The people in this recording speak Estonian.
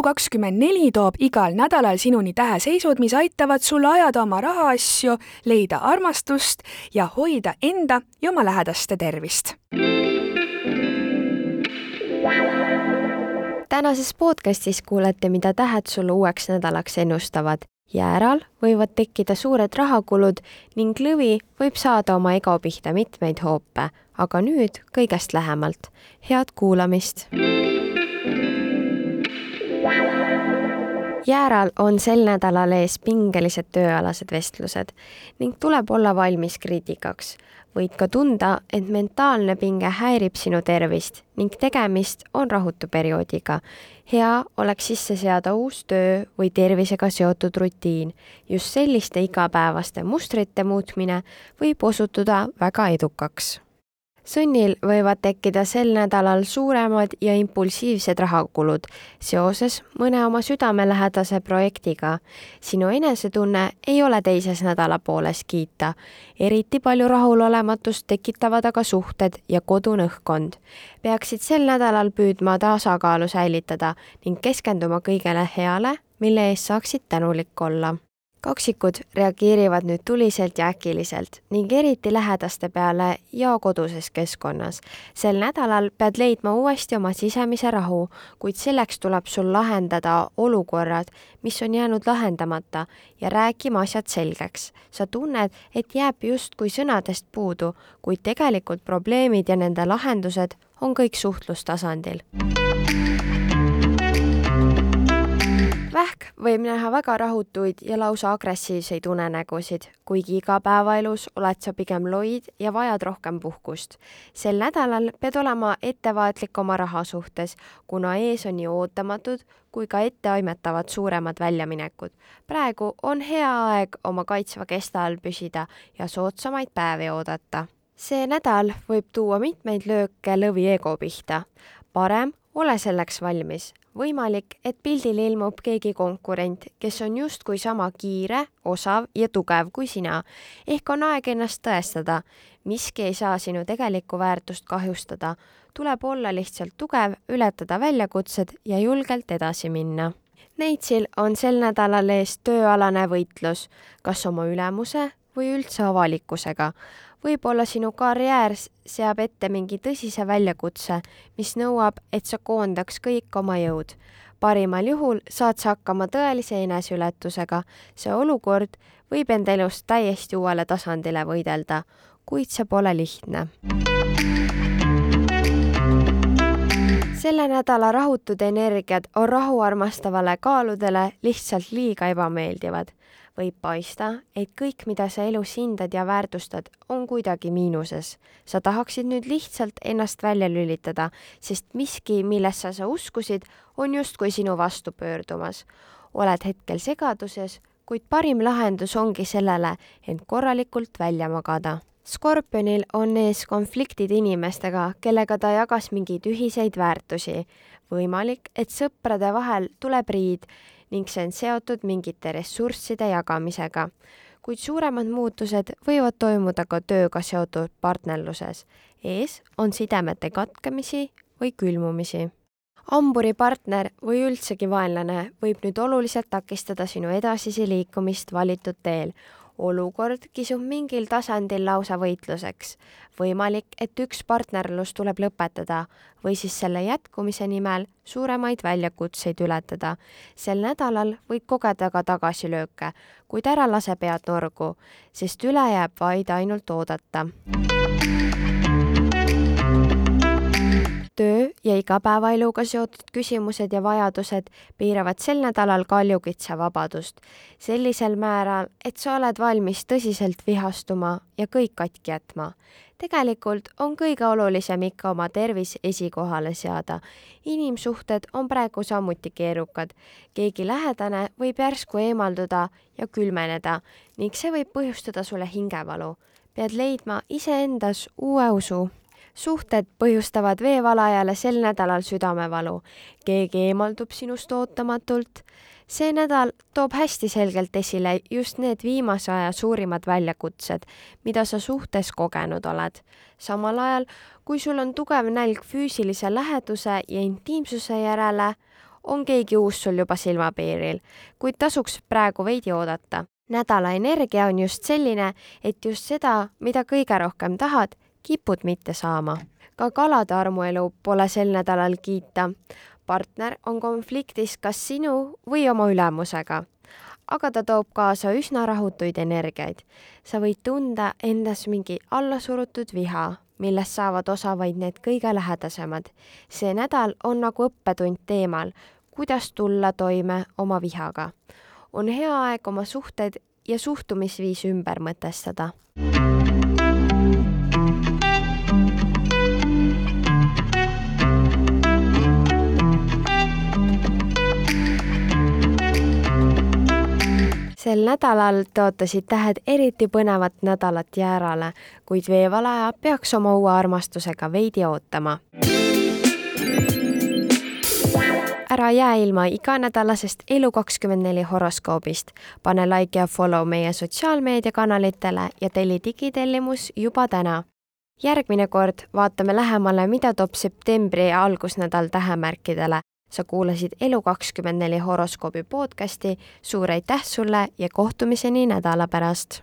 Elu24 toob igal nädalal sinuni täheseisud, mis aitavad sul ajada oma rahaasju, leida armastust ja hoida enda ja oma lähedaste tervist. tänases podcastis kuulete, mida tähed sulle uueks nädalaks ennustavad. jääral võivad tekkida suured rahakulud ning lõvi võib saada oma ego pihta mitmeid hoope, aga nüüd kõigest lähemalt. head kuulamist Jääral on sel nädalal ees pingelised tööalased vestlused ning tuleb olla valmis kriitikaks. võid ka tunda, et mentaalne pinge häirib sinu tervist ning tegemist on rahutu perioodiga. hea oleks sisse seada uus töö või tervisega seotud rutiin. just selliste igapäevaste mustrite muutmine võib osutuda väga edukaks Sunnil võivad tekkida sel nädalal suuremad ja impulsiivsed rahakulud seoses mõne oma südamelähedase projektiga. sinu enesetunne ei ole teises nädalapooles kiita. eriti palju rahulolematust tekitavad aga suhted ja kodune õhkkond. peaksid sel nädalal püüdma tasakaalu säilitada ning keskenduma kõigele heale, mille eest saaksid tänulik olla kaksikud reageerivad nüüd tuliselt ja äkiliselt ning eriti lähedaste peale ja koduses keskkonnas. sel nädalal pead leidma uuesti oma sisemise rahu, kuid selleks tuleb sul lahendada olukorrad, mis on jäänud lahendamata ja rääkima asjad selgeks. sa tunned, et jääb justkui sõnadest puudu, kuid tegelikult probleemid ja nende lahendused on kõik suhtlustasandil võib näha väga rahutuid ja lausa agressiivseid unenägusid, kuigi igapäevaelus oled sa pigem loid ja vajad rohkem puhkust. sel nädalal pead olema ettevaatlik oma raha suhtes, kuna ees on nii ootamatud kui ka etteaimatavad suuremad väljaminekud. praegu on hea aeg oma kaitsva kesta all püsida ja soodsamaid päevi oodata. see nädal võib tuua mitmeid lööke lõvi ego pihta. parem ole selleks valmis võimalik, et pildil ilmub keegi konkurent, kes on justkui sama kiire, osav ja tugev kui sina. ehk on aeg ennast tõestada. miski ei saa sinu tegelikku väärtust kahjustada. tuleb olla lihtsalt tugev, ületada väljakutsed ja julgelt edasi minna. Neitsil on sel nädalal ees tööalane võitlus, kas oma ülemuse või üldse avalikkusega võib-olla sinu karjäär seab ette mingi tõsise väljakutse, mis nõuab, et sa koondaks kõik oma jõud. parimal juhul saad sa hakkama tõelise eneseületusega. see olukord võib enda elust täiesti uuele tasandile võidelda, kuid see pole lihtne. selle nädala rahutud energiad on rahu armastavale kaaludele lihtsalt liiga ebameeldivad võib paista, et kõik, mida sa elus hindad ja väärtustad, on kuidagi miinuses. sa tahaksid nüüd lihtsalt ennast välja lülitada, sest miski, millesse sa uskusid, on justkui sinu vastu pöördumas. oled hetkel segaduses, kuid parim lahendus ongi sellele end korralikult välja magada Skorpionil on ees konfliktid inimestega, kellega ta jagas mingeid ühiseid väärtusi. võimalik, et sõprade vahel tuleb riid ning see on seotud mingite ressursside jagamisega. kuid suuremad muutused võivad toimuda ka tööga seotud partnerluses. ees on sidemete katkemisi või külmumisi hamburi partner või üldsegi vaenlane võib nüüd oluliselt takistada sinu edasisi liikumist valitud teel olukord kisub mingil tasandil lausa võitluseks. võimalik, et üks partnerlus tuleb lõpetada või siis selle jätkumise nimel suuremaid väljakutseid ületada. sel nädalal võid kogeda ka tagasilööke, kuid ära lase pead norgu, sest üle jääb vaid ainult oodata. Töö ja igapäevaeluga seotud küsimused ja vajadused piiravad sel nädalal kaljukitse vabadust sellisel määral, et sa oled valmis tõsiselt vihastuma ja kõik katki jätma. tegelikult on kõige olulisem ikka oma tervis esikohale seada. inimsuhted on praegu samuti keerukad. keegi lähedane võib järsku eemalduda ja külmeneda ning see võib põhjustada sulle hingevalu. pead leidma iseendas uue usu suhted põhjustavad veevalajale sel nädalal südamevalu. keegi eemaldub sinust ootamatult. see nädal toob hästi selgelt esile just need viimase aja suurimad väljakutsed, mida sa suhtes kogenud oled. samal ajal, kui sul on tugev nälg füüsilise läheduse ja intiimsuse järele, on keegi uus sul juba silmapiiril, kuid tasuks praegu veidi oodata. nädala energia on just selline, et just seda, mida kõige rohkem tahad, kipud mitte saama. ka kalade armuelu pole sel nädalal kiita. partner on konfliktis kas sinu või oma ülemusega aga ta toob kaasa üsna rahutuid energiaid. sa võid tunda endas mingi allasurutud viha, millest saavad osa vaid need kõige lähedasemad. see nädal on nagu õppetund teemal, kuidas tulla toime oma vihaga. on hea aeg oma suhted ja suhtumisviis ümber mõtestada. Sel nädalal tõotasid tähed eriti põnevat nädalat jäärale, kuid veevalaja peaks oma uue armastusega veidi ootama. ära jää ilma iganädalasest Elu24 horoskoobist. pane like ja follow meie sotsiaalmeediakanalitele ja telli digitellimus juba täna järgmine kord vaatame lähemale, mida toob septembri algusnädal tähemärkidele sa kuulasid Elu24 horoskoobi podcasti, suur aitäh sulle ja kohtumiseni nädala pärast!